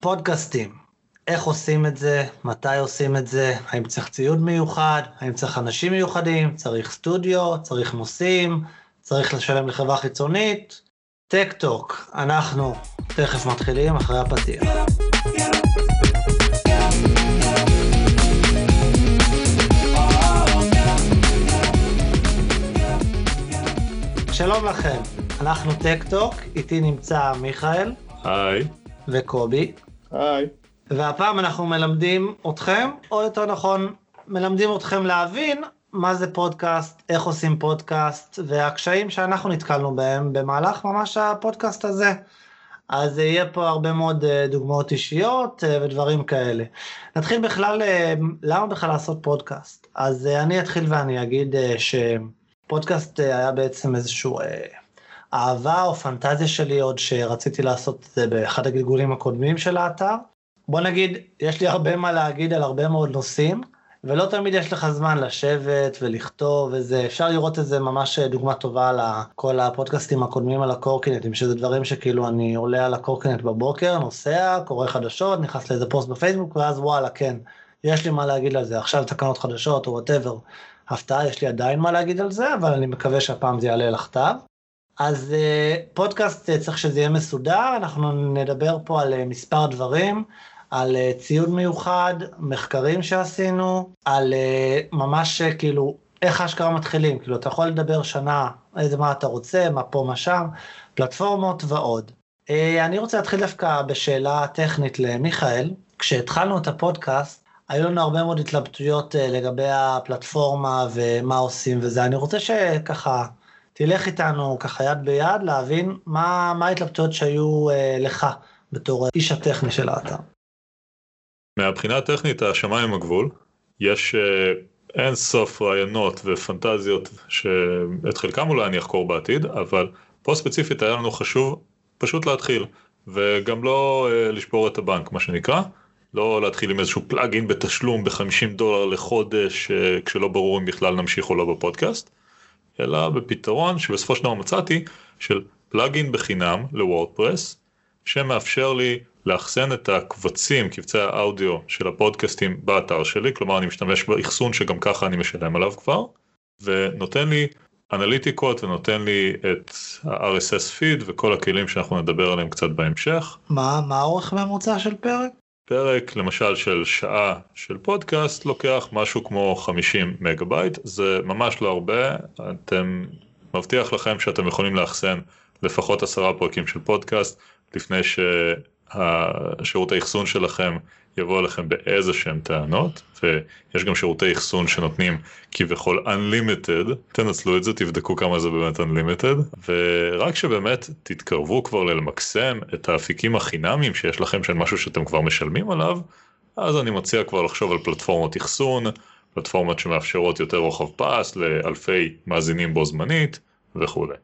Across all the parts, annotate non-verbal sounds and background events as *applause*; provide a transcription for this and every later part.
פודקאסטים, איך עושים את זה, מתי עושים את זה, האם צריך ציוד מיוחד, האם צריך אנשים מיוחדים, צריך סטודיו, צריך נושאים, צריך לשלם לחברה חיצונית. טק טוק, אנחנו תכף מתחילים אחרי הפתיח. שלום לכם, אנחנו טק טוק, איתי נמצא מיכאל. היי. וקובי. היי. והפעם אנחנו מלמדים אתכם, או יותר נכון, מלמדים אתכם להבין מה זה פודקאסט, איך עושים פודקאסט, והקשיים שאנחנו נתקלנו בהם במהלך ממש הפודקאסט הזה. אז יהיה פה הרבה מאוד אה, דוגמאות אישיות אה, ודברים כאלה. נתחיל בכלל, אה, למה בכלל לעשות פודקאסט? אז אני אתחיל ואני אגיד שפודקאסט היה בעצם איזשהו אהבה או פנטזיה שלי עוד שרציתי לעשות את זה באחד הגלגולים הקודמים של האתר. בוא נגיד, יש לי הרבה מה להגיד על הרבה מאוד נושאים, ולא תמיד יש לך זמן לשבת ולכתוב וזה, אפשר לראות איזה ממש דוגמה טובה על כל הפודקאסטים הקודמים על הקורקינטים, שזה דברים שכאילו אני עולה על הקורקינט בבוקר, נוסע, קורא חדשות, נכנס לאיזה פוסט בפייסבוק, ואז וואלה, כן, יש לי מה להגיד על זה, עכשיו תקנות חדשות או whatever. הפתעה, יש לי עדיין מה להגיד על זה, אבל אני מקווה שהפעם זה יעלה לכתב. אז אה, פודקאסט אה, צריך שזה יהיה מסודר, אנחנו נדבר פה על אה, מספר דברים, על ציוד מיוחד, מחקרים שעשינו, על ממש כאילו איך אשכרה מתחילים, כאילו אתה יכול לדבר שנה, איזה מה אתה רוצה, מה פה, מה שם, פלטפורמות ועוד. אני רוצה להתחיל דווקא בשאלה טכנית למיכאל. כשהתחלנו את הפודקאסט, היו לנו הרבה מאוד התלבטויות לגבי הפלטפורמה ומה עושים וזה. אני רוצה שככה תלך איתנו ככה יד ביד להבין מה, מה ההתלבטויות שהיו אה, לך בתור האיש הטכני של האתר. מהבחינה הטכנית השמיים הגבול, יש אה, אין סוף רעיונות ופנטזיות שאת חלקם אולי אני אחקור בעתיד, אבל פה ספציפית היה לנו חשוב פשוט להתחיל, וגם לא אה, לשבור את הבנק מה שנקרא. לא להתחיל עם איזשהו פלאגין בתשלום ב-50 דולר לחודש אה, כשלא ברור אם בכלל נמשיך או לא בפודקאסט. אלא בפתרון שבסופו של דבר מצאתי של פלאגין בחינם לוורדפרס שמאפשר לי לאחסן את הקבצים, קבצי האודיו של הפודקאסטים באתר שלי, כלומר אני משתמש באחסון שגם ככה אני משלם עליו כבר, ונותן לי אנליטיקות ונותן לי את ה-RSS פיד וכל הכלים שאנחנו נדבר עליהם קצת בהמשך. מה, מה האורך ממוצע של פרק? פרק למשל של שעה של פודקאסט לוקח משהו כמו 50 מגה בייט, זה ממש לא הרבה, אתם, מבטיח לכם שאתם יכולים לאחסן לפחות עשרה פרקים של פודקאסט לפני שהשירות האחסון שלכם יבוא אליכם באיזה שהם טענות, ויש גם שירותי אחסון שנותנים כביכול Unlimited, תנצלו את זה, תבדקו כמה זה באמת Unlimited, ורק שבאמת תתקרבו כבר למקסם את האפיקים החינמיים שיש לכם של משהו שאתם כבר משלמים עליו, אז אני מציע כבר לחשוב על פלטפורמות אחסון, פלטפורמות שמאפשרות יותר רוחב פס לאלפי מאזינים בו זמנית וכולי.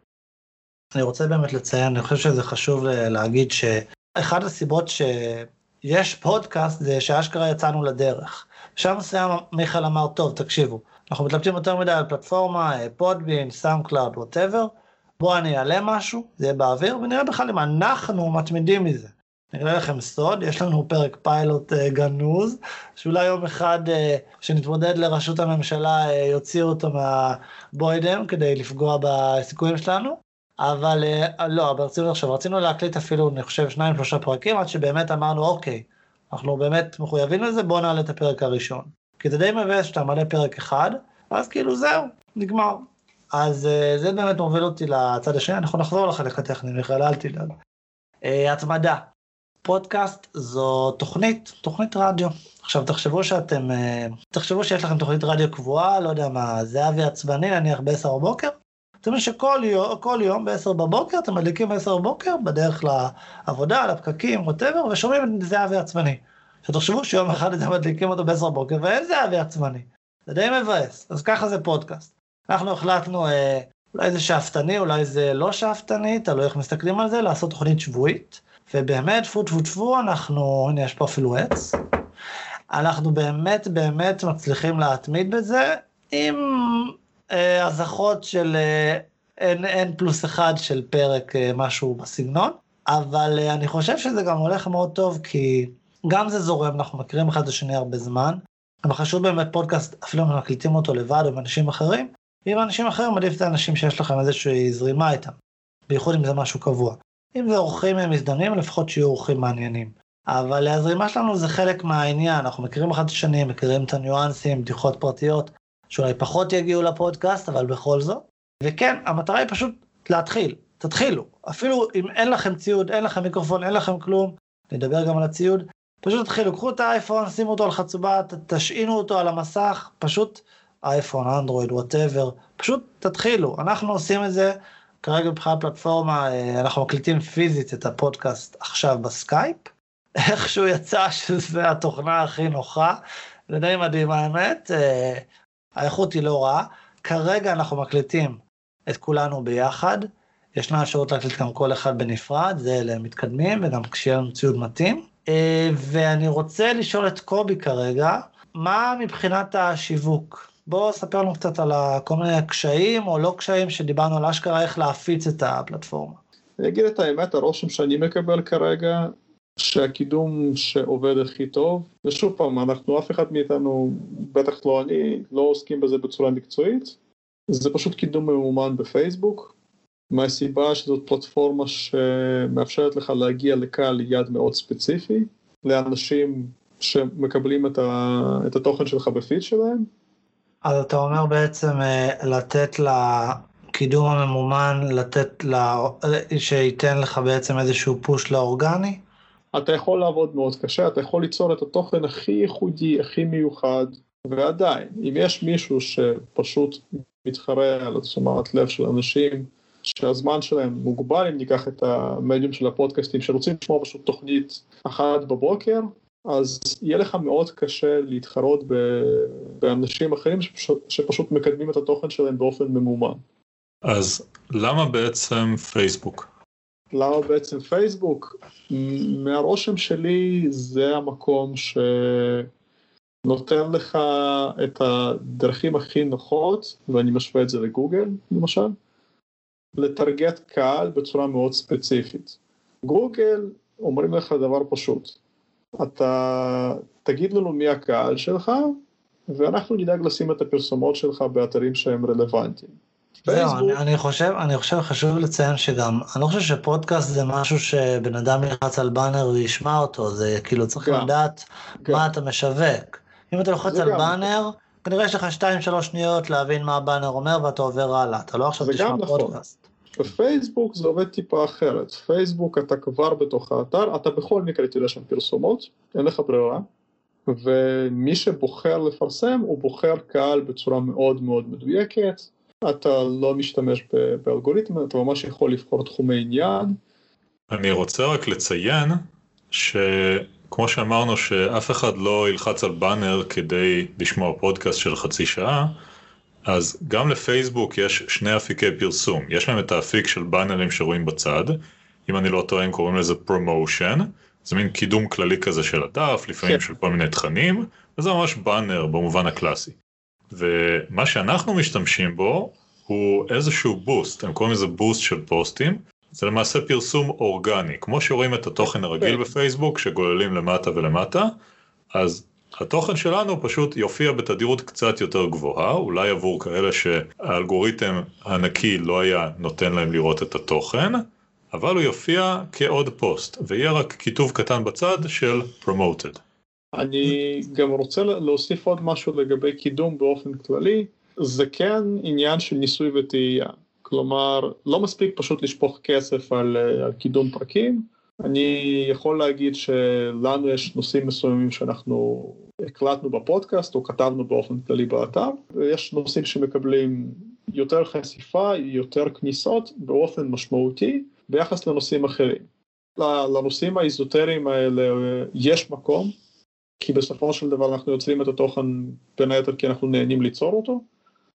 אני רוצה באמת לציין, אני חושב שזה חשוב להגיד שאחד הסיבות ש... יש פודקאסט זה שאשכרה יצאנו לדרך. בשלב מסוים מיכאל אמר, טוב, תקשיבו, אנחנו מתלבטים יותר מדי על פלטפורמה, Podbean, SoundCloud, whatever, בואו אני אעלה משהו, זה יהיה באוויר, ונראה בכלל אם אנחנו מתמידים בזה. אני אגלה לכם סוד, יש לנו פרק פיילוט אה, גנוז, שאולי יום אחד אה, שנתמודד לראשות הממשלה אה, יוציאו אותו מהבוידם כדי לפגוע בסיכויים שלנו, אבל אה, לא, ברצינות עכשיו, רצינו להקליט אפילו, אני חושב, שניים שלושה פרקים, עד שבאמת אמרנו, אוקיי, אנחנו באמת מחויבים לזה, בוא נעלה את הפרק הראשון. כי זה די מבאס שאתה מעלה פרק אחד, אז כאילו זהו, נגמר. אז אה, זה באמת מוביל אותי לצד השני, אנחנו נחזור לחלק הטכני, מיכאל, אל תדאג. אה, התמדה. פודקאסט זו תוכנית, תוכנית רדיו. עכשיו תחשבו שאתם, תחשבו שיש לכם תוכנית רדיו קבועה, לא יודע מה, זהבי עצבני נניח ב-10 בבוקר, זאת אומרת שכל יום, יום ב-10 בבוקר, אתם מדליקים ב-10 בבוקר, בדרך לעבודה, לפקקים, ווטאבר, ושומעים את זהבי עצמני. שתחשבו שיום אחד אתם מדליקים אותו ב-10 בבוקר, ואין זהבי עצמני. זה די מבאס, אז ככה זה פודקאסט. אנחנו החלטנו, אה, אולי זה שאפתני, אולי זה לא שאפתני, תלוי איך מסתכלים על זה, לעשות תוכנית שבועית. ובאמת, טפו טפו טפו, אנחנו, הנה יש פה אפילו עץ. אנחנו באמת באמת מצליחים להתמיד בזה, עם של אה, n, n פלוס אחד של פרק אה, משהו בסגנון. אבל אני חושב שזה גם הולך מאוד טוב, כי גם זה זורם, אנחנו מכירים אחד את השני הרבה זמן. אבל חשוב באמת פודקאסט, אפילו אם מקליטים אותו לבד או עם אנשים אחרים, ועם אנשים אחרים עדיף את האנשים שיש לכם איזושהי זרימה איתם, בייחוד אם זה משהו קבוע. אם זה אורחים מזדמנים, לפחות שיהיו אורחים מעניינים. אבל הזרימה שלנו זה חלק מהעניין, אנחנו מכירים אחד את השני, מכירים את הניואנסים, בדיחות פרטיות, שאולי פחות יגיעו לפודקאסט, אבל בכל זאת. וכן, המטרה היא פשוט להתחיל, תתחילו. אפילו אם אין לכם ציוד, אין לכם מיקרופון, אין לכם כלום, נדבר גם על הציוד, פשוט תתחילו, קחו את האייפון, שימו אותו על חצובה, תשעינו אותו על המסך, פשוט אייפון, אנדרואיד, whatever, פשוט תתחילו. אנחנו עושים את זה כרגע מבחינת פלטפורמה, אה, אנחנו מקליטים פיזית את הפודקאסט עכשיו בסקייפ. *laughs* איכשהו יצא שזה התוכנה הכי נוחה, זה די מדהים האמת, אה, האיכות היא לא רעה. כרגע אנחנו מקליטים את כולנו ביחד, ישנה אפשרות להקליט גם כל אחד בנפרד, זה אלה מתקדמים, וגם כשיהיה לנו ציוד מתאים. אה, ואני רוצה לשאול את קובי כרגע, מה מבחינת השיווק? בוא ספר לנו קצת על כל מיני קשיים או לא קשיים שדיברנו על אשכרה איך להפיץ את הפלטפורמה. אני אגיד את האמת, הרושם שאני מקבל כרגע, שהקידום שעובד הכי טוב, ושוב פעם, אנחנו, אף אחד מאיתנו, בטח לא אני, לא עוסקים בזה בצורה מקצועית, זה פשוט קידום ממומן בפייסבוק, מהסיבה שזאת פלטפורמה שמאפשרת לך להגיע לקהל יד מאוד ספציפי, לאנשים שמקבלים את, ה, את התוכן שלך בפיד שלהם. אז אתה אומר בעצם אה, לתת לקידום הממומן, לתת לה, שייתן לך בעצם איזשהו פוש לאורגני? אתה יכול לעבוד מאוד קשה, אתה יכול ליצור את התוכן הכי ייחודי, הכי מיוחד, ועדיין, אם יש מישהו שפשוט מתחרה על תשומת לב של אנשים, שהזמן שלהם מוגבל, אם ניקח את המדיום של הפודקאסטים, שרוצים לשמוע פשוט תוכנית אחת בבוקר, אז יהיה לך מאוד קשה להתחרות באנשים אחרים שפשוט, שפשוט מקדמים את התוכן שלהם באופן ממומן. אז למה בעצם פייסבוק? למה בעצם פייסבוק? מהרושם שלי זה המקום שנותן לך את הדרכים הכי נוחות, ואני משווה את זה לגוגל למשל, לטרגט קהל בצורה מאוד ספציפית. גוגל אומרים לך דבר פשוט, אתה תגיד לנו מי הקהל שלך, ואנחנו נדאג לשים את הפרסומות שלך באתרים שהם רלוונטיים. זהו, אני, אני חושב, אני חושב חשוב לציין שגם, אני לא חושב שפודקאסט זה משהו שבן אדם ילחץ על באנר וישמע אותו, זה כאילו צריך גם, לדעת גם. מה אתה משווק. אם אתה לוחץ על גם. באנר, כנראה יש לך 2-3 שניות להבין מה הבאנר אומר ואתה עובר הלאה, אתה לא עכשיו תשמע נכון. פודקאסט. בפייסבוק זה עובד טיפה אחרת, פייסבוק אתה כבר בתוך האתר, אתה בכל מקרה תראה שם פרסומות, אין לך ברירה, ומי שבוחר לפרסם הוא בוחר קהל בצורה מאוד מאוד מדויקת, אתה לא משתמש באלגוריתם, אתה ממש יכול לבחור תחומי עניין. אני רוצה רק לציין שכמו שאמרנו שאף אחד לא ילחץ על באנר כדי לשמוע פודקאסט של חצי שעה, אז גם לפייסבוק יש שני אפיקי פרסום, יש להם את האפיק של באנרים שרואים בצד, אם אני לא טועה הם קוראים לזה promotion, זה מין קידום כללי כזה של הדף, לפעמים כן. של כל מיני תכנים, וזה ממש באנר במובן הקלאסי. ומה שאנחנו משתמשים בו הוא איזשהו בוסט, הם קוראים לזה בוסט של פוסטים, זה למעשה פרסום אורגני, כמו שרואים את התוכן הרגיל. בפייסבוק שגוללים למטה ולמטה, אז התוכן שלנו פשוט יופיע בתדירות קצת יותר גבוהה, אולי עבור כאלה שהאלגוריתם הנקי לא היה נותן להם לראות את התוכן, אבל הוא יופיע כעוד פוסט, ויהיה רק כיתוב קטן בצד של promoted. אני גם רוצה להוסיף עוד משהו לגבי קידום באופן כללי, זה כן עניין של ניסוי וטעייה. כלומר, לא מספיק פשוט לשפוך כסף על, על קידום פרקים, אני יכול להגיד שלנו יש נושאים מסוימים שאנחנו הקלטנו בפודקאסט או כתבנו באופן כללי באתר, ויש נושאים שמקבלים יותר חשיפה, יותר כניסות באופן משמעותי ביחס לנושאים אחרים. לנושאים האיזוטריים האלה יש מקום, כי בסופו של דבר אנחנו יוצרים את התוכן בין היתר כי אנחנו נהנים ליצור אותו,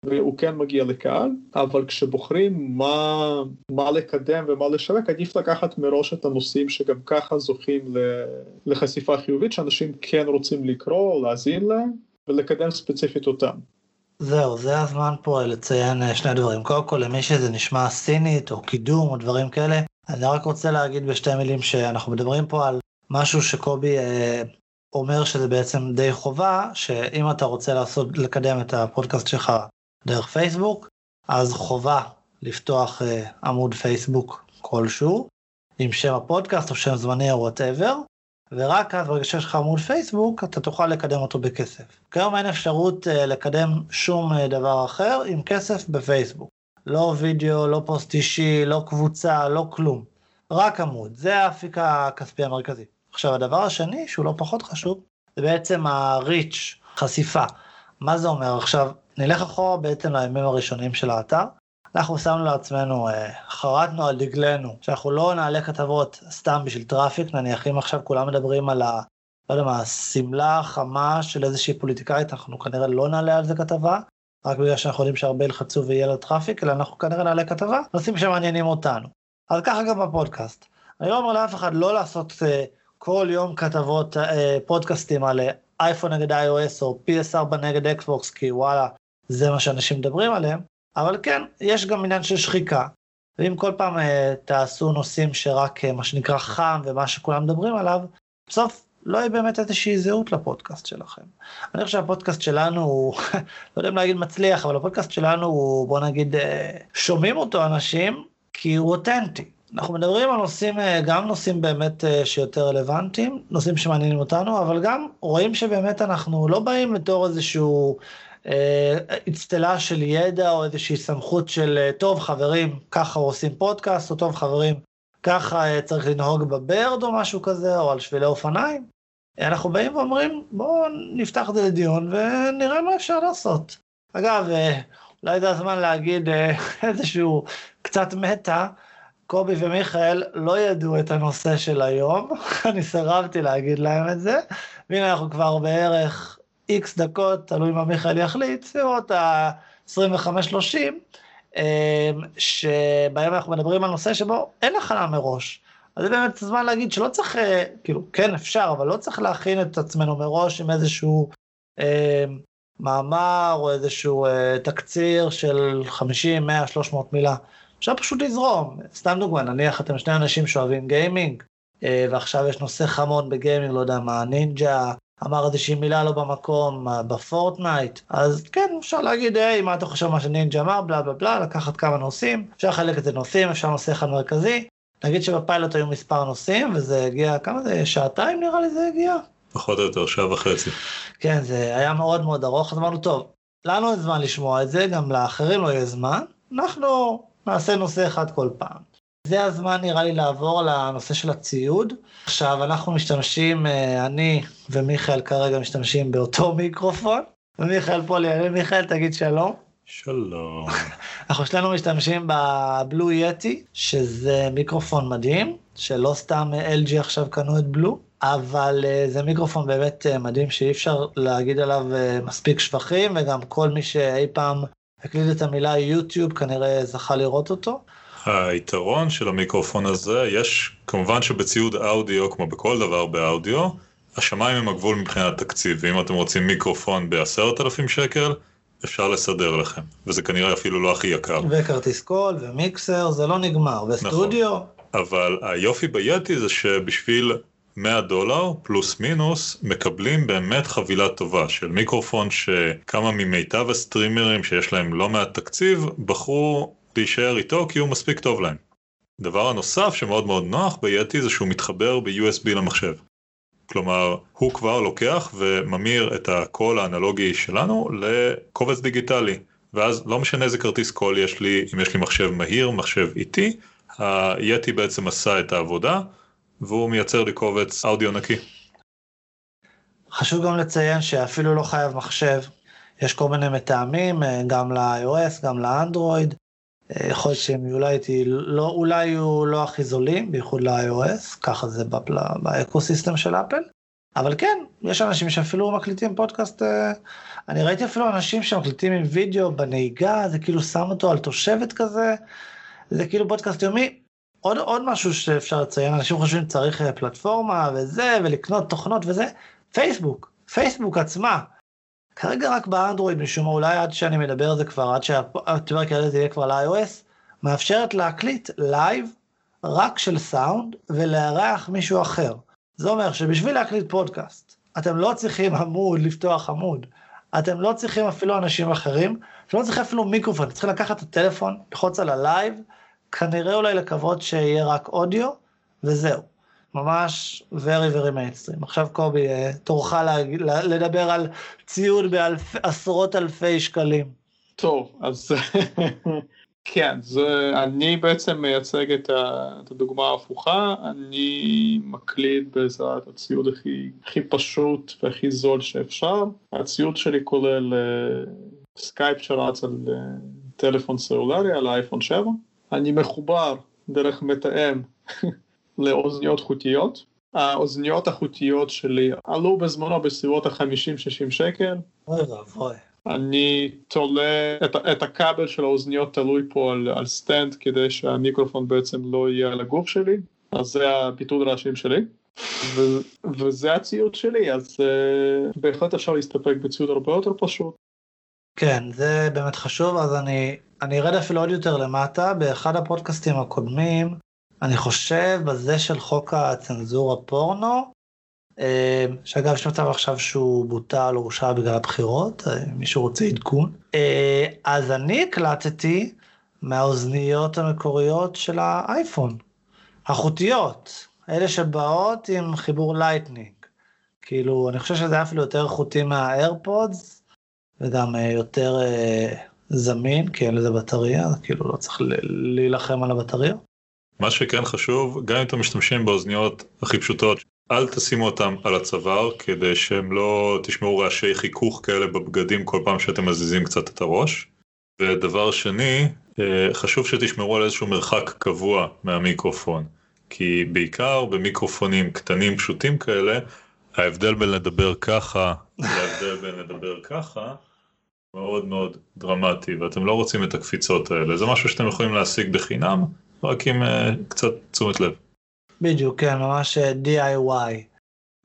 והוא כן מגיע לקהל, אבל כשבוחרים מה, מה לקדם ומה לשווק, עדיף לקחת מראש את הנושאים שגם ככה זוכים לחשיפה חיובית, שאנשים כן רוצים לקרוא להאזין להם, ולקדם ספציפית אותם. זהו, זה הזמן פה לציין אה, שני דברים. קודם כל, למי שזה נשמע סינית או קידום או דברים כאלה, אני רק רוצה להגיד בשתי מילים שאנחנו מדברים פה על משהו שקובי אה, אומר שזה בעצם די חובה, שאם אתה רוצה לעשות, לקדם את הפודקאסט שלך דרך פייסבוק, אז חובה לפתוח אה, עמוד פייסבוק כלשהו, עם שם הפודקאסט או שם זמני או whatever, ורק אז ברגע שיש לך עמוד פייסבוק אתה תוכל לקדם אותו בכסף. כיום אין אפשרות אה, לקדם שום אה, דבר אחר עם כסף בפייסבוק. לא וידאו, לא פוסט אישי, לא קבוצה, לא כלום. רק עמוד, זה האפיק הכספי המרכזי. עכשיו הדבר השני שהוא לא פחות חשוב, זה בעצם ה-reach, חשיפה. מה זה אומר? עכשיו, נלך אחורה בעצם לימים הראשונים של האתר. אנחנו שמנו לעצמנו, אה, חרטנו על דגלנו, שאנחנו לא נעלה כתבות סתם בשביל traffic, נניח אם עכשיו כולם מדברים על ה... לא יודע מה, השמלה החמה של איזושהי פוליטיקאית, אנחנו כנראה לא נעלה על זה כתבה, רק בגלל שאנחנו יודעים שהרבה ילחצו ויהיה לה traffic, אלא אנחנו כנראה נעלה כתבה, נושאים שמעניינים אותנו. אז ככה גם בפודקאסט. אני לא אומר לאף אחד לא לעשות אה, כל יום כתבות, אה, פודקאסטים על אייפון נגד iOS או PS4 נגד אקסבוקס, כי וואלה, זה מה שאנשים מדברים עליהם, אבל כן, יש גם עניין של שחיקה. ואם כל פעם אה, תעשו נושאים שרק מה שנקרא חם ומה שכולם מדברים עליו, בסוף לא יהיה באמת איזושהי זהות לפודקאסט שלכם. אני חושב שהפודקאסט שלנו הוא, *laughs* לא יודע אם להגיד מצליח, אבל הפודקאסט שלנו הוא, בוא נגיד, שומעים אותו אנשים כי הוא אותנטי. אנחנו מדברים על נושאים, גם נושאים באמת שיותר רלוונטיים, נושאים שמעניינים אותנו, אבל גם רואים שבאמת אנחנו לא באים לתור איזשהו אצטלה של ידע או איזושהי סמכות של טוב חברים ככה עושים פודקאסט או טוב חברים ככה צריך לנהוג בברד או משהו כזה או על שבילי אופניים. אנחנו באים ואומרים בואו נפתח את זה לדיון ונראה מה אפשר לעשות. אגב אולי זה הזמן להגיד *laughs* איזשהו קצת מטה. קובי ומיכאל לא ידעו את הנושא של היום, *laughs* אני סירבתי להגיד להם את זה, והנה אנחנו כבר בערך איקס דקות, תלוי מה מיכאל יחליט, סביבות ה-25-30, אמ, שבהם אנחנו מדברים על נושא שבו אין הכנה מראש. אז זה באמת זמן להגיד שלא צריך, אה, כאילו, כן אפשר, אבל לא צריך להכין את עצמנו מראש עם איזשהו אה, מאמר או איזשהו אה, תקציר של 50, 100, 300 מילה. אפשר פשוט לזרום. סתם דוגמא, נניח אתם שני אנשים שאוהבים גיימינג, אה, ועכשיו יש נושא חמון בגיימינג, לא יודע מה, נינג'ה, אמר איזושהי מילה לא במקום בפורטנייט, אז כן, אפשר להגיד, היי, מה אתה חושב מה שנינג'ה אמר, בלה בלה בלה, לקחת כמה נושאים, אפשר לחלק את זה נושאים, אפשר נושא אחד מרכזי. נגיד שבפיילוט היו מספר נושאים, וזה הגיע, כמה זה, שעתיים נראה לי זה הגיע? פחות או יותר, שעה וחצי. כן, זה היה מאוד מאוד ארוך, אז אמרנו, טוב, לנו אין זמן לשמוע את זה, גם לאחרים לא יהיה זמן, אנחנו נעשה נושא אחד כל פעם. זה הזמן נראה לי לעבור לנושא של הציוד. עכשיו אנחנו משתמשים, אה, אני ומיכאל כרגע משתמשים באותו *laughs* מיקרופון, ומיכאל פה לידי, מיכאל תגיד שלום. שלום. *laughs* אנחנו שנינו משתמשים בבלו יטי, שזה מיקרופון מדהים, שלא סתם LG עכשיו קנו את בלו, אבל אה, זה מיקרופון באמת אה, מדהים שאי אפשר להגיד עליו מספיק שבחים, וגם כל מי שאי פעם הקליט את המילה יוטיוב כנראה זכה לראות אותו. היתרון של המיקרופון הזה, יש כמובן שבציוד אודיו, כמו בכל דבר באודיו, השמיים הם הגבול מבחינת תקציב, ואם אתם רוצים מיקרופון בעשרת אלפים שקל, אפשר לסדר לכם, וזה כנראה אפילו לא הכי יקר. וכרטיס קול ומיקסר, זה לא נגמר, וסטודיו. נכון. אבל היופי ב-Yeti זה שבשביל 100 דולר פלוס מינוס מקבלים באמת חבילה טובה של מיקרופון שכמה ממיטב הסטרימרים שיש להם לא מעט תקציב בחרו להישאר איתו כי הוא מספיק טוב להם. דבר הנוסף שמאוד מאוד נוח ב-Yeti זה שהוא מתחבר ב-USB למחשב. כלומר, הוא כבר לוקח וממיר את הקול האנלוגי שלנו לקובץ דיגיטלי. ואז לא משנה איזה כרטיס קול יש לי, אם יש לי מחשב מהיר, מחשב איטי, היתי בעצם עשה את העבודה, והוא מייצר לי קובץ אודיו נקי. חשוב גם לציין שאפילו לא חייב מחשב, יש כל מיני מתאמים, גם ל-iOS, גם לאנדרואיד, יכול להיות שהם אולי, לא, אולי יהיו לא הכי זולים, בייחוד ל-iOS, ככה זה ב ecosystem של אפל, אבל כן, יש אנשים שאפילו מקליטים פודקאסט, אה, אני ראיתי אפילו אנשים שמקליטים עם וידאו בנהיגה, זה כאילו שם אותו על תושבת כזה, זה כאילו פודקאסט יומי. עוד, עוד משהו שאפשר לציין, אנשים חושבים שצריך אה, פלטפורמה וזה, ולקנות תוכנות וזה, פייסבוק, פייסבוק עצמה. כרגע רק באנדרואיד משום מה, אולי עד שאני מדבר על זה כבר, עד שהפרק הזה יהיה כבר ל-iOS, מאפשרת להקליט לייב רק של סאונד ולארח מישהו אחר. זה אומר שבשביל להקליט פודקאסט, אתם לא צריכים עמוד, לפתוח עמוד, אתם לא צריכים אפילו אנשים אחרים, אתם לא צריכים אפילו מיקרופון, אתם צריכים לקחת את הטלפון, ללחוץ על הלייב, כנראה אולי לקוות שיהיה רק אודיו, וזהו. ממש very very mainstream. עכשיו קובי, אה, תורך לדבר על ציוד בעשרות אלפי שקלים. טוב, אז *laughs* כן, זה, אני בעצם מייצג את, ה, את הדוגמה ההפוכה, אני מקליט בעזרת הציוד הכי, הכי פשוט והכי זול שאפשר. הציוד שלי כולל סקייפ שרץ על אה, טלפון סלולרי, על האייפון 7. אני מחובר דרך מתאם *laughs* לאוזניות חוטיות. האוזניות החוטיות שלי עלו בזמנו בסביבות ה-50-60 שקל. אוי ואבוי. אני תולה את, את הכבל של האוזניות תלוי פה על, על stand כדי שהמיקרופון בעצם לא יהיה על הגוף שלי, אז זה הביטול רעשים שלי. ו, וזה הציוד שלי, אז uh, בהחלט אפשר להסתפק בציוד הרבה יותר פשוט. כן, זה באמת חשוב, אז אני, אני ארד אפילו עוד יותר למטה, באחד הפודקאסטים הקודמים, אני חושב בזה של חוק הצנזורה פורנו, אה, שאגב יש מצב עכשיו שהוא בוטל או הורשע בגלל הבחירות, אה, מישהו רוצה עדכון. אה, אז אני הקלטתי מהאוזניות המקוריות של האייפון, החוטיות, אלה שבאות עם חיבור Lightning. כאילו, אני חושב שזה היה אפילו יותר איכותי מה AirPods, וגם יותר זמין, כי אין לזה בטריה, כאילו לא צריך להילחם על הבטריה. מה שכן חשוב, גם אם אתם משתמשים באוזניות הכי פשוטות, אל תשימו אותם על הצוואר כדי שהם לא תשמעו רעשי חיכוך כאלה בבגדים כל פעם שאתם מזיזים קצת את הראש. ודבר שני, אה, חשוב שתשמרו על איזשהו מרחק קבוע מהמיקרופון. כי בעיקר במיקרופונים קטנים פשוטים כאלה, ההבדל בין לדבר ככה להבדל בין לדבר ככה מאוד מאוד דרמטי, ואתם לא רוצים את הקפיצות האלה. זה משהו שאתם יכולים להשיג בחינם, רק עם uh, קצת תשומת לב. בדיוק, כן, ממש אה, DIY.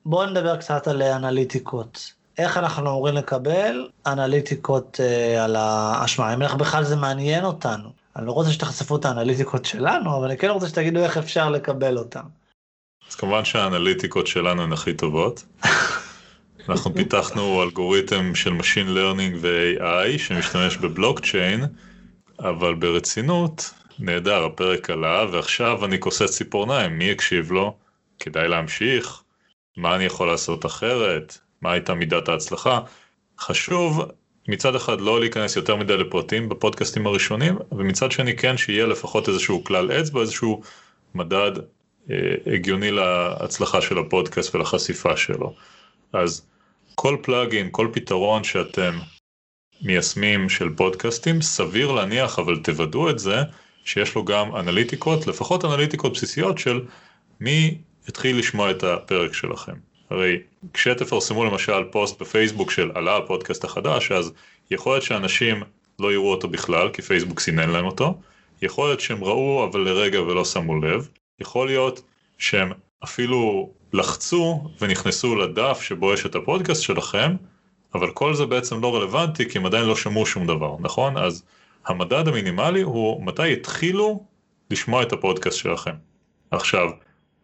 בואו נדבר קצת על אה, אנליטיקות. איך אנחנו אמורים לקבל אנליטיקות אה, על האשמה, אם איך בכלל זה מעניין אותנו. אני לא רוצה שתחשפו את האנליטיקות שלנו, אבל אני כן רוצה שתגידו איך אפשר לקבל אותן. אז כמובן שהאנליטיקות שלנו הן הכי טובות. אנחנו פיתחנו אלגוריתם של Machine Learning ו-AI שמשתמש בבלוקצ'יין, אבל ברצינות, נהדר, הפרק עלה, ועכשיו אני כוסס ציפורניים, מי יקשיב לו? כדאי להמשיך? מה אני יכול לעשות אחרת? מה הייתה מידת ההצלחה? חשוב מצד אחד לא להיכנס יותר מדי לפרטים בפודקאסטים הראשונים, ומצד שני כן שיהיה לפחות איזשהו כלל אצבע, איזשהו מדד אה, הגיוני להצלחה של הפודקאסט ולחשיפה שלו. אז כל פלאגין, כל פתרון שאתם מיישמים של פודקאסטים, סביר להניח, אבל תוודאו את זה, שיש לו גם אנליטיקות, לפחות אנליטיקות בסיסיות של מי התחיל לשמוע את הפרק שלכם. הרי כשתפרסמו למשל פוסט בפייסבוק של עלה הפודקאסט החדש, אז יכול להיות שאנשים לא יראו אותו בכלל, כי פייסבוק סינן להם אותו, יכול להיות שהם ראו אבל לרגע ולא שמו לב, יכול להיות שהם אפילו לחצו ונכנסו לדף שבו יש את הפודקאסט שלכם, אבל כל זה בעצם לא רלוונטי כי הם עדיין לא שמעו שום דבר, נכון? אז המדד המינימלי הוא מתי התחילו לשמוע את הפודקאסט שלכם. עכשיו,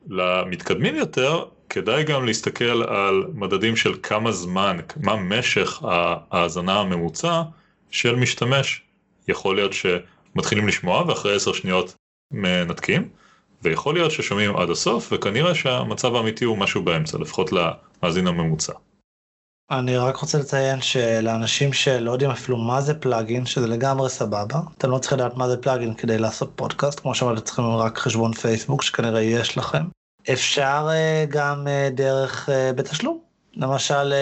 למתקדמים יותר, כדאי גם להסתכל על מדדים של כמה זמן, מה משך ההאזנה הממוצע של משתמש. יכול להיות שמתחילים לשמוע ואחרי עשר שניות מנתקים, ויכול להיות ששומעים עד הסוף, וכנראה שהמצב האמיתי הוא משהו באמצע, לפחות למאזין הממוצע. אני רק רוצה לציין שלאנשים שלא יודעים אפילו מה זה פלאגין, שזה לגמרי סבבה, אתם לא צריכים לדעת מה זה פלאגין כדי לעשות פודקאסט, כמו שאמרתי, צריכים רק חשבון פייסבוק שכנראה יש לכם. אפשר אה, גם אה, דרך אה, בתשלום, למשל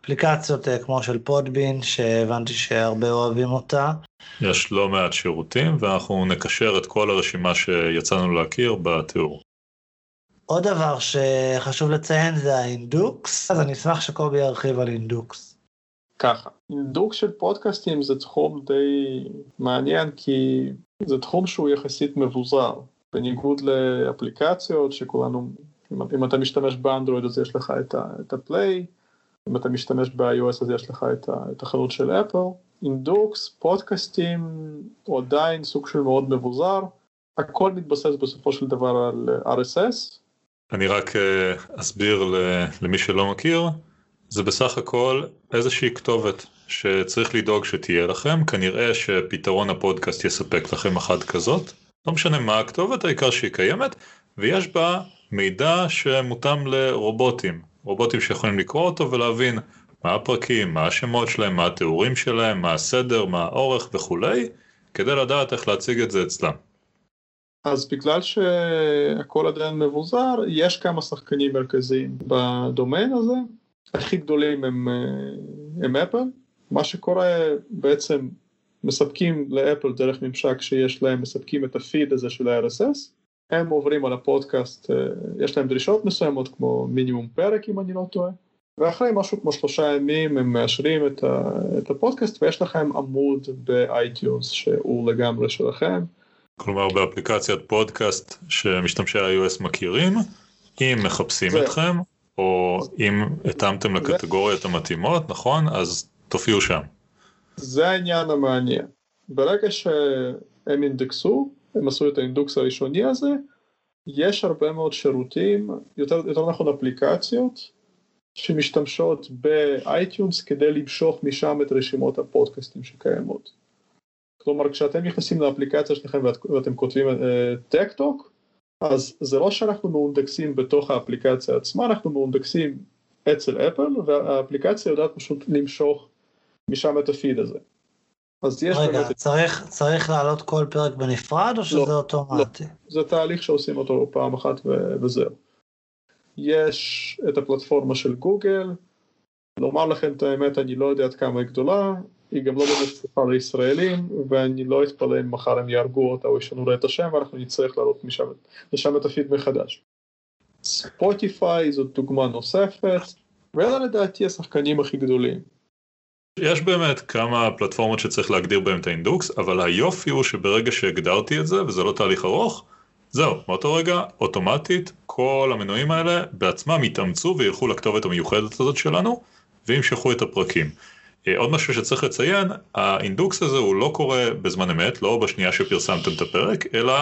אפליקציות כמו של Podbean, שהבנתי שהרבה אוהבים אותה. יש לא מעט שירותים, ואנחנו נקשר את כל הרשימה שיצאנו להכיר בתיאור. עוד דבר שחשוב לציין זה האינדוקס, אז אני אשמח שקובי ירחיב על אינדוקס. ככה, אינדוקס של פודקאסטים זה תחום די מעניין כי זה תחום שהוא יחסית מבוזר, בניגוד לאפליקציות שכולנו, אם, אם אתה משתמש באנדרואיד אז יש לך את, ה, את הפליי, אם אתה משתמש ב-iOS אז יש לך את, ה, את החנות של אפל. אינדוקס, פודקאסטים, הוא עדיין סוג של מאוד מבוזר. הכל מתבסס בסופו של דבר על RSS. אני רק אה, אסביר למי שלא מכיר, זה בסך הכל איזושהי כתובת שצריך לדאוג שתהיה לכם, כנראה שפתרון הפודקאסט יספק לכם אחת כזאת, לא משנה מה הכתובת, העיקר שהיא קיימת, ויש בה מידע שמותאם לרובוטים, רובוטים שיכולים לקרוא אותו ולהבין מה הפרקים, מה השמות שלהם, מה התיאורים שלהם, מה הסדר, מה האורך וכולי, כדי לדעת איך להציג את זה אצלם. אז בגלל שהכל עדיין מבוזר, יש כמה שחקנים מרכזיים בדומיין הזה, הכי גדולים הם, אה, הם אפל, מה שקורה בעצם מספקים לאפל דרך ממשק שיש להם, מספקים את הפיד הזה של ה-RSS, הם עוברים על הפודקאסט, אה, יש להם דרישות מסוימות כמו מינימום פרק אם אני לא טועה, ואחרי משהו כמו שלושה ימים הם מאשרים את, ה, את הפודקאסט ויש לכם עמוד ב iTunes שהוא לגמרי שלכם. כלומר באפליקציית פודקאסט שמשתמשי ה-iOS מכירים, אם מחפשים זה... אתכם, או אם התאמתם לקטגוריות המתאימות, נכון? אז תופיעו שם. זה העניין המעניין. ברגע שהם אינדקסו, הם עשו את האינדוקס הראשוני הזה, יש הרבה מאוד שירותים, יותר, יותר נכון אפליקציות, שמשתמשות ב iTunes כדי למשוך משם את רשימות הפודקאסטים שקיימות. כלומר כשאתם נכנסים לאפליקציה שלכם ואת, ואתם כותבים טק אה, טוק, אז זה לא שאנחנו מאונדקסים בתוך האפליקציה עצמה, אנחנו מאונדקסים אצל אפל, והאפליקציה יודעת פשוט למשוך משם את הפיד הזה. אז יש רגע, באמת... צריך, צריך לעלות כל פרק בנפרד, או שזה לא, אוטומטי? לא, זה תהליך שעושים אותו פעם אחת ו- וזהו. יש את הפלטפורמה של גוגל, לומר לכם את האמת, אני לא יודע עד כמה היא גדולה, היא גם לא באמת פתוחה לישראלים, ואני לא אתפלא אם מחר הם יהרגו אותה או ישנו לה את השם, ואנחנו נצטרך לעלות משם, לשם את הפיד מחדש. ספוטיפיי זאת דוגמה נוספת, ואלה לדעתי השחקנים הכי גדולים. יש באמת כמה פלטפורמות שצריך להגדיר בהם את האינדוקס, אבל היופי הוא שברגע שהגדרתי את זה, וזה לא תהליך ארוך, זהו, מאותו רגע, אוטומטית, כל המנועים האלה בעצמם יתאמצו וילכו לכתובת המיוחדת הזאת שלנו, וימשכו את הפרקים. אה, עוד משהו שצריך לציין, האינדוקס הזה הוא לא קורה בזמן אמת, לא בשנייה שפרסמתם את הפרק, אלא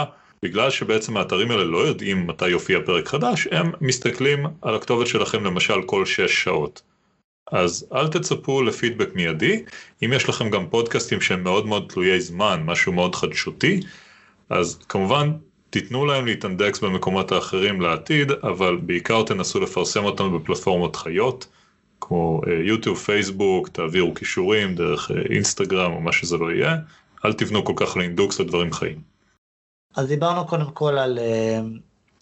בגלל שבעצם האתרים האלה לא יודעים מתי יופיע פרק חדש, הם מסתכלים על הכתובת שלכם למשל כל 6 שעות. אז אל תצפו לפידבק מיידי, אם יש לכם גם פודקאסטים שהם מאוד מאוד תלויי זמן, משהו מאוד חדשותי, אז כמובן תיתנו להם להתאנדקס במקומות האחרים לעתיד, אבל בעיקר תנסו לפרסם אותם בפלטפורמות חיות. כמו אה, יוטיוב, פייסבוק, תעבירו כישורים דרך אה, אינסטגרם או מה שזה לא יהיה, אל תבנו כל כך לאינדוקס לדברים חיים. אז דיברנו קודם כל על, אה,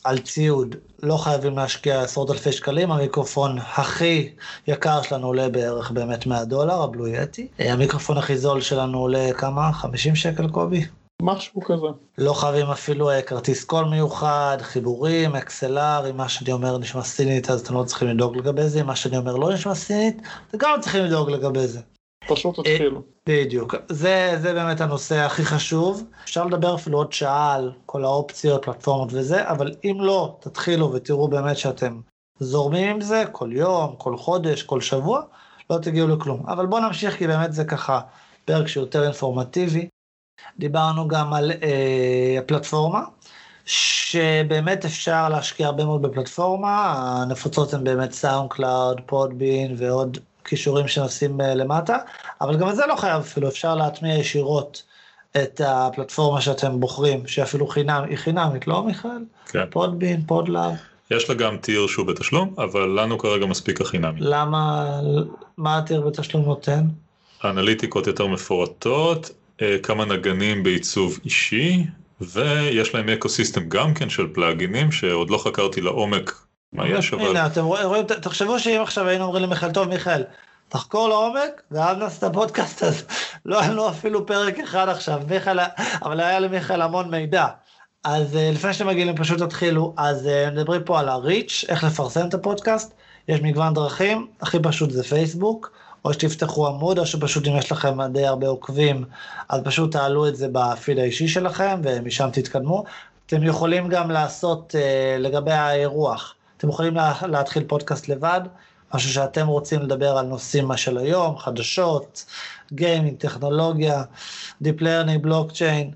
על ציוד, לא חייבים להשקיע עשרות אלפי שקלים, המיקרופון הכי יקר שלנו עולה בערך באמת 100 דולר, הבלו יטי, המיקרופון הכי זול שלנו עולה כמה? 50 שקל קובי? משהו כזה. לא חייבים אפילו אה, כרטיס קול מיוחד, חיבורים, אקסלר, אם מה שאני אומר נשמע סינית אז אתם לא צריכים לדאוג לגבי זה, אם מה שאני אומר לא נשמע סינית, אתם גם צריכים לדאוג לגבי זה. פשוט אה, תתחילו. בדיוק, זה, זה באמת הנושא הכי חשוב. אפשר לדבר אפילו עוד שעה על כל האופציות, פלטפורמות וזה, אבל אם לא, תתחילו ותראו באמת שאתם זורמים עם זה כל יום, כל חודש, כל שבוע, לא תגיעו לכלום. אבל בואו נמשיך כי באמת זה ככה פרק שיותר אינפורמטיבי. דיברנו גם על אה, הפלטפורמה, שבאמת אפשר להשקיע הרבה מאוד בפלטפורמה, הנפוצות הן באמת SoundCloud, Podbean ועוד קישורים שנשים אה, למטה, אבל גם את זה לא חייב אפילו, אפשר להטמיע ישירות את הפלטפורמה שאתם בוחרים, שאפילו חינם, היא חינמית, לא מיכאל? כן. Podbean, Podlove. יש לה גם tier שהוא בתשלום, אבל לנו כרגע מספיק החינמי. למה, מה ה tier בתשלום נותן? האנליטיקות יותר מפורטות, כמה נגנים בעיצוב אישי, ויש להם ecosystem גם כן של פלאגינים שעוד לא חקרתי לעומק מה יש, אבל... הנה, אתם רואים, תחשבו שאם עכשיו היינו אומרים למיכאל, טוב מיכאל, תחקור לעומק, ואז נעשה את הפודקאסט הזה. *laughs* לא היה לנו אפילו פרק אחד עכשיו, מיכאל, אבל היה למיכאל המון מידע. אז אה, לפני שאתם מגיעים, פשוט תתחילו. אז אה, מדברים פה על הריץ', איך לפרסם את הפודקאסט. יש מגוון דרכים, הכי פשוט זה פייסבוק. או שתפתחו עמוד, או שפשוט אם יש לכם די הרבה עוקבים, אז פשוט תעלו את זה בפיד האישי שלכם, ומשם תתקדמו. אתם יכולים גם לעשות uh, לגבי האירוח, אתם יכולים לה, להתחיל פודקאסט לבד, משהו שאתם רוצים לדבר על נושאים של היום, חדשות, גיימינג, טכנולוגיה, Deep Learning, בלוקצ'יין,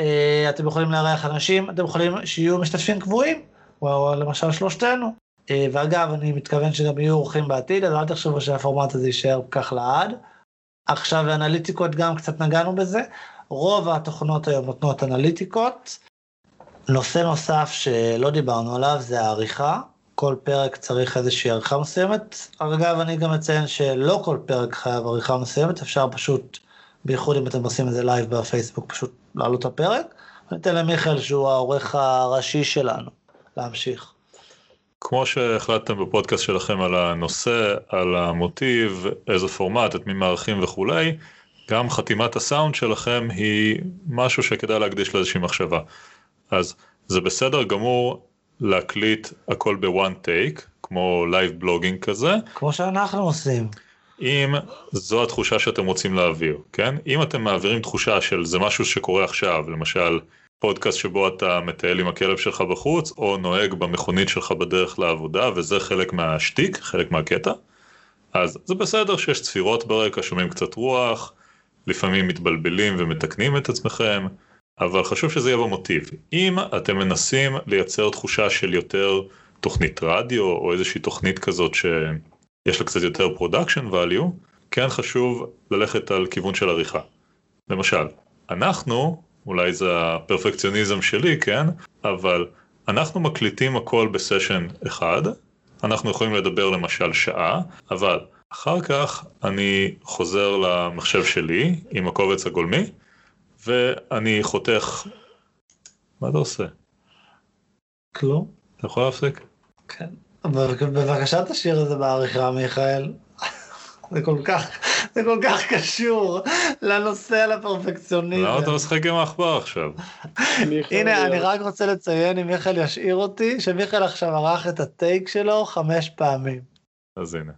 אה, אתם יכולים לארח אנשים, אתם יכולים שיהיו משתתפים קבועים, או למשל שלושתנו. אה, ואגב, אני מתכוון שגם יהיו אורחים בעתיד, אז אל תחשבו שהפורמט הזה יישאר כך לעד. עכשיו אנליטיקות גם קצת נגענו בזה, רוב התוכנות היום נותנות אנליטיקות. נושא נוסף שלא דיברנו עליו זה העריכה, כל פרק צריך איזושהי עריכה מסוימת. אגב, אני גם אציין שלא כל פרק חייב עריכה מסוימת, אפשר פשוט, בייחוד אם אתם עושים את זה לייב בפייסבוק, פשוט לעלות את הפרק. ניתן למיכאל שהוא העורך הראשי שלנו, להמשיך. כמו שהחלטתם בפודקאסט שלכם על הנושא, על המוטיב, איזה פורמט, את מי מארחים וכולי, גם חתימת הסאונד שלכם היא משהו שכדאי להקדיש לאיזושהי מחשבה. אז זה בסדר גמור להקליט הכל ב-one take, כמו live blogging כזה. כמו שאנחנו עושים. אם זו התחושה שאתם רוצים להעביר, כן? אם אתם מעבירים תחושה של זה משהו שקורה עכשיו, למשל פודקאסט שבו אתה מטייל עם הכלב שלך בחוץ, או נוהג במכונית שלך בדרך לעבודה, וזה חלק מהשטיק, חלק מהקטע, אז זה בסדר שיש צפירות ברקע, שומעים קצת רוח, לפעמים מתבלבלים ומתקנים את עצמכם, אבל חשוב שזה יהיה במוטיב. אם אתם מנסים לייצר תחושה של יותר תוכנית רדיו, או איזושהי תוכנית כזאת שיש לה קצת יותר production value, כן חשוב ללכת על כיוון של עריכה. למשל, אנחנו אולי זה הפרפקציוניזם שלי, כן? אבל אנחנו מקליטים הכל בסשן אחד, אנחנו יכולים לדבר למשל שעה, אבל אחר כך אני חוזר למחשב שלי עם הקובץ הגולמי, ואני חותך... מה אתה עושה? כלום. אתה יכול להפסיק? כן. בבקשה תשאיר את זה בעריכה, מיכאל. *laughs* זה כל כך, זה כל כך קשור לנושא על הפרפקציוניזם. למה אתה משחק עם העכבר עכשיו? הנה, אני רק רוצה לציין, אם מיכאל ישאיר אותי, שמיכאל עכשיו ערך את הטייק שלו חמש פעמים. אז הנה.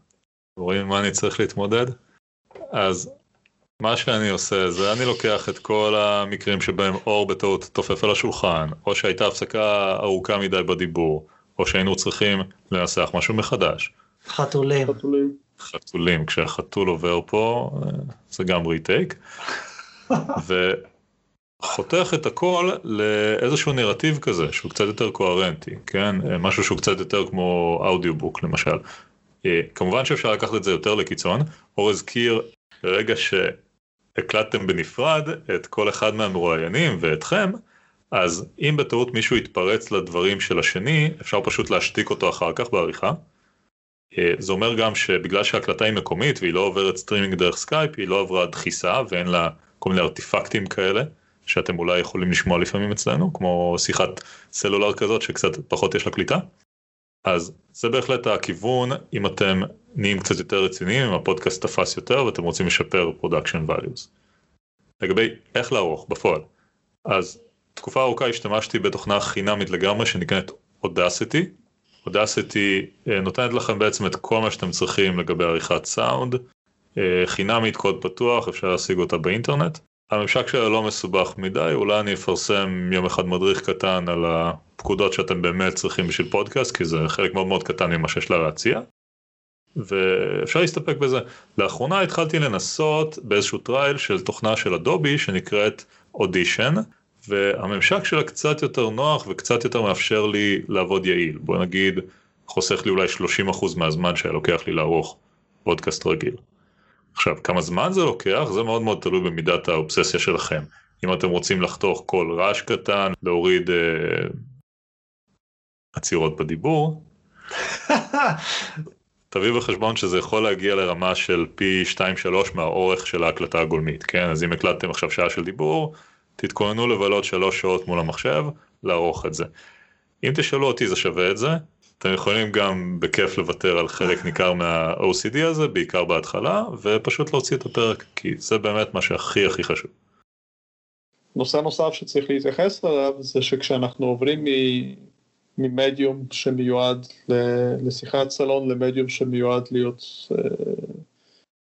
רואים מה אני צריך להתמודד? אז מה שאני עושה זה אני לוקח את כל המקרים שבהם אור בטעות תופף על השולחן, או שהייתה הפסקה ארוכה מדי בדיבור, או שהיינו צריכים לנסח משהו מחדש. חתולים. חתולים. חתולים, כשהחתול עובר פה זה גם ריטייק. *laughs* וחותך את הכל לאיזשהו נרטיב כזה שהוא קצת יותר קוהרנטי, כן? משהו שהוא קצת יותר כמו audiobook למשל. כמובן שאפשר לקחת את זה יותר לקיצון, אור הזכיר ברגע שהקלטתם בנפרד את כל אחד מהמרואיינים ואתכם, אז אם בטעות מישהו יתפרץ לדברים של השני, אפשר פשוט להשתיק אותו אחר כך בעריכה. אה, זה אומר גם שבגלל שההקלטה היא מקומית והיא לא עוברת סטרימינג דרך סקייפ, היא לא עברה דחיסה ואין לה כל מיני ארטיפקטים כאלה, שאתם אולי יכולים לשמוע לפעמים אצלנו, כמו שיחת סלולר כזאת שקצת פחות יש לה קליטה. אז זה בהחלט הכיוון אם אתם נהיים קצת יותר רציניים, אם הפודקאסט תפס יותר ואתם רוצים לשפר production values. לגבי איך לערוך בפועל, אז תקופה ארוכה השתמשתי בתוכנה חינמית לגמרי שנקראת Audacity, Audacity אה, נותנת לכם בעצם את כל מה שאתם צריכים לגבי עריכת סאונד, אה, חינמית קוד פתוח, אפשר להשיג אותה באינטרנט. הממשק שלה לא מסובך מדי, אולי אני אפרסם יום אחד מדריך קטן על הפקודות שאתם באמת צריכים בשביל פודקאסט, כי זה חלק מאוד מאוד קטן ממה שיש לה להציע. ואפשר להסתפק בזה. לאחרונה התחלתי לנסות באיזשהו trial של תוכנה של אדובי שנקראת אודישן, והממשק שלה קצת יותר נוח וקצת יותר מאפשר לי לעבוד יעיל. בוא נגיד, חוסך לי אולי 30% מהזמן שהיה לוקח לי לערוך פודקאסט רגיל. עכשיו, כמה זמן זה לוקח? זה מאוד מאוד תלוי במידת האובססיה שלכם. אם אתם רוצים לחתוך כל רעש קטן, להוריד אה, עצירות בדיבור, *laughs* תביאו בחשבון שזה יכול להגיע לרמה של פי 2-3 מהאורך של ההקלטה הגולמית, כן? אז אם הקלטתם עכשיו שעה של דיבור, תתכוננו לבלות שלוש שעות מול המחשב, לערוך את זה. אם תשאלו אותי זה שווה את זה, אתם יכולים גם בכיף לוותר על חלק ניכר מה-OCD הזה, בעיקר בהתחלה, ופשוט להוציא את הפרק, כי זה באמת מה שהכי הכי חשוב. נושא נוסף שצריך להתייחס אליו זה שכשאנחנו עוברים ממדיום שמיועד לשיחת סלון למדיום שמיועד להיות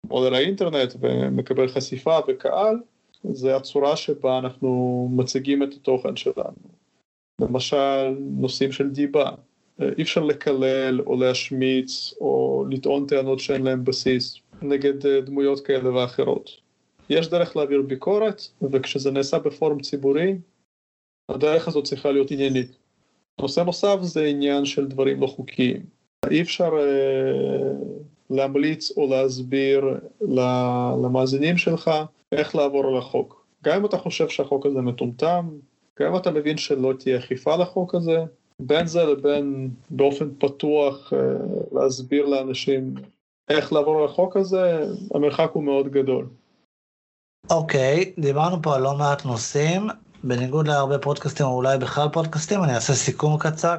מודל אה, האינטרנט ומקבל חשיפה וקהל, זה הצורה שבה אנחנו מציגים את התוכן שלנו. למשל, נושאים של דיבה. אי אפשר לקלל או להשמיץ או לטעון טענות שאין להן בסיס נגד דמויות כאלה ואחרות. יש דרך להעביר ביקורת, וכשזה נעשה בפורום ציבורי, הדרך הזאת צריכה להיות עניינית. נושא נוסף זה עניין של דברים לא חוקיים. אי אפשר אה, להמליץ או להסביר למאזינים שלך איך לעבור על החוק. גם אם אתה חושב שהחוק הזה מטומטם, גם אם אתה מבין שלא תהיה אכיפה לחוק הזה, בין זה לבין באופן פתוח אה, להסביר לאנשים איך לעבור על החוק הזה, המרחק הוא מאוד גדול. אוקיי, okay, דיברנו פה על לא מעט נושאים, בניגוד להרבה פודקאסטים, או אולי בכלל פודקאסטים, אני אעשה סיכום קצר.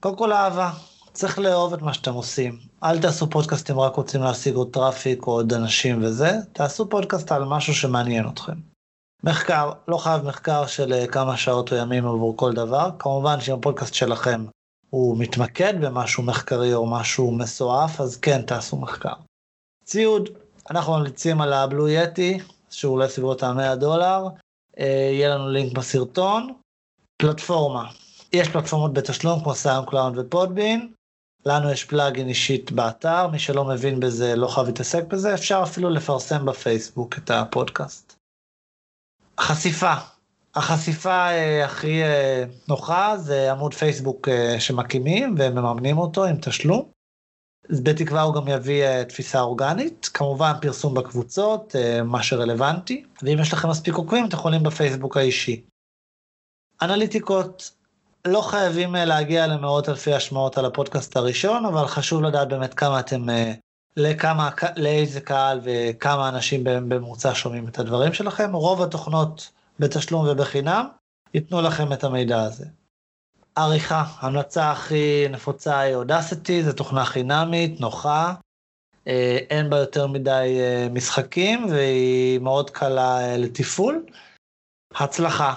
קודם כל אהבה, צריך לאהוב את מה שאתם עושים. אל תעשו פודקאסטים רק רוצים להשיג עוד traffic או עוד אנשים וזה, תעשו פודקאסט על משהו שמעניין אתכם. מחקר, לא חייב מחקר של אה, כמה שעות או ימים עבור כל דבר, כמובן שאם הפודקאסט שלכם הוא מתמקד במשהו מחקרי או משהו מסועף, אז כן, תעשו מחקר. ציוד, אנחנו ממליצים על ה-Blue Yeti, שהוא אולי סביבות ה-100 דולר, אה, יהיה לנו לינק בסרטון. פלטפורמה, יש פלטפורמות בתשלום כמו SoundCloud ו-Podbean, לנו יש plugin אישית באתר, מי שלא מבין בזה לא חייב להתעסק בזה, אפשר אפילו לפרסם בפייסבוק את הפודקאסט. חשיפה, החשיפה אה, הכי אה, נוחה זה עמוד פייסבוק אה, שמקימים ומממנים אותו עם תשלום. בתקווה הוא גם יביא אה, תפיסה אורגנית, כמובן פרסום בקבוצות, אה, מה שרלוונטי, ואם יש לכם מספיק עוקבים אתם יכולים בפייסבוק האישי. אנליטיקות, לא חייבים אה, להגיע למאות אלפי השמעות על הפודקאסט הראשון, אבל חשוב לדעת באמת כמה אתם, לכמה, לאיזה קהל וכמה אנשים בממוצע שומעים את הדברים שלכם. רוב התוכנות בתשלום ובחינם ייתנו לכם את המידע הזה. עריכה, המלצה הכי נפוצה היא אודסיטי, זו תוכנה חינמית, נוחה, אה, אין בה יותר מדי אה, משחקים והיא מאוד קלה אה, לתפעול. הצלחה,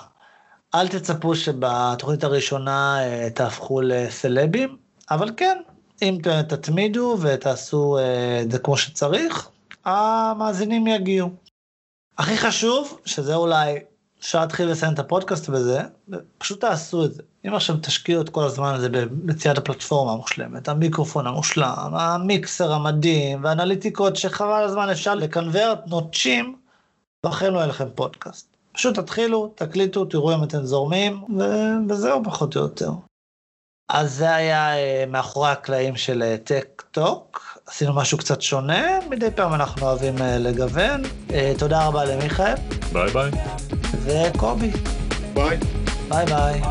אל תצפו שבתוכנית הראשונה תהפכו לסלבים, אבל כן, אם תתמידו ותעשו את זה כמו שצריך, המאזינים יגיעו. הכי חשוב, שזה אולי אפשר להתחיל לסיים את הפודקאסט בזה, פשוט תעשו את זה. אם עכשיו תשקיעו את כל הזמן הזה במציאת הפלטפורמה המושלמת, המיקרופון המושלם, המיקסר המדהים, והאנליטיקות שחבל הזמן אפשר לקנברט נוטשים, בחיים לא יהיה לכם פודקאסט. פשוט תתחילו, תקליטו, תראו אם אתם זורמים, וזהו פחות או יותר. אז זה היה uh, מאחורי הקלעים של טק uh, טוק, עשינו משהו קצת שונה, מדי פעם אנחנו אוהבים uh, לגוון. תודה רבה למיכאל. ביי ביי. וקובי. ביי. ביי ביי.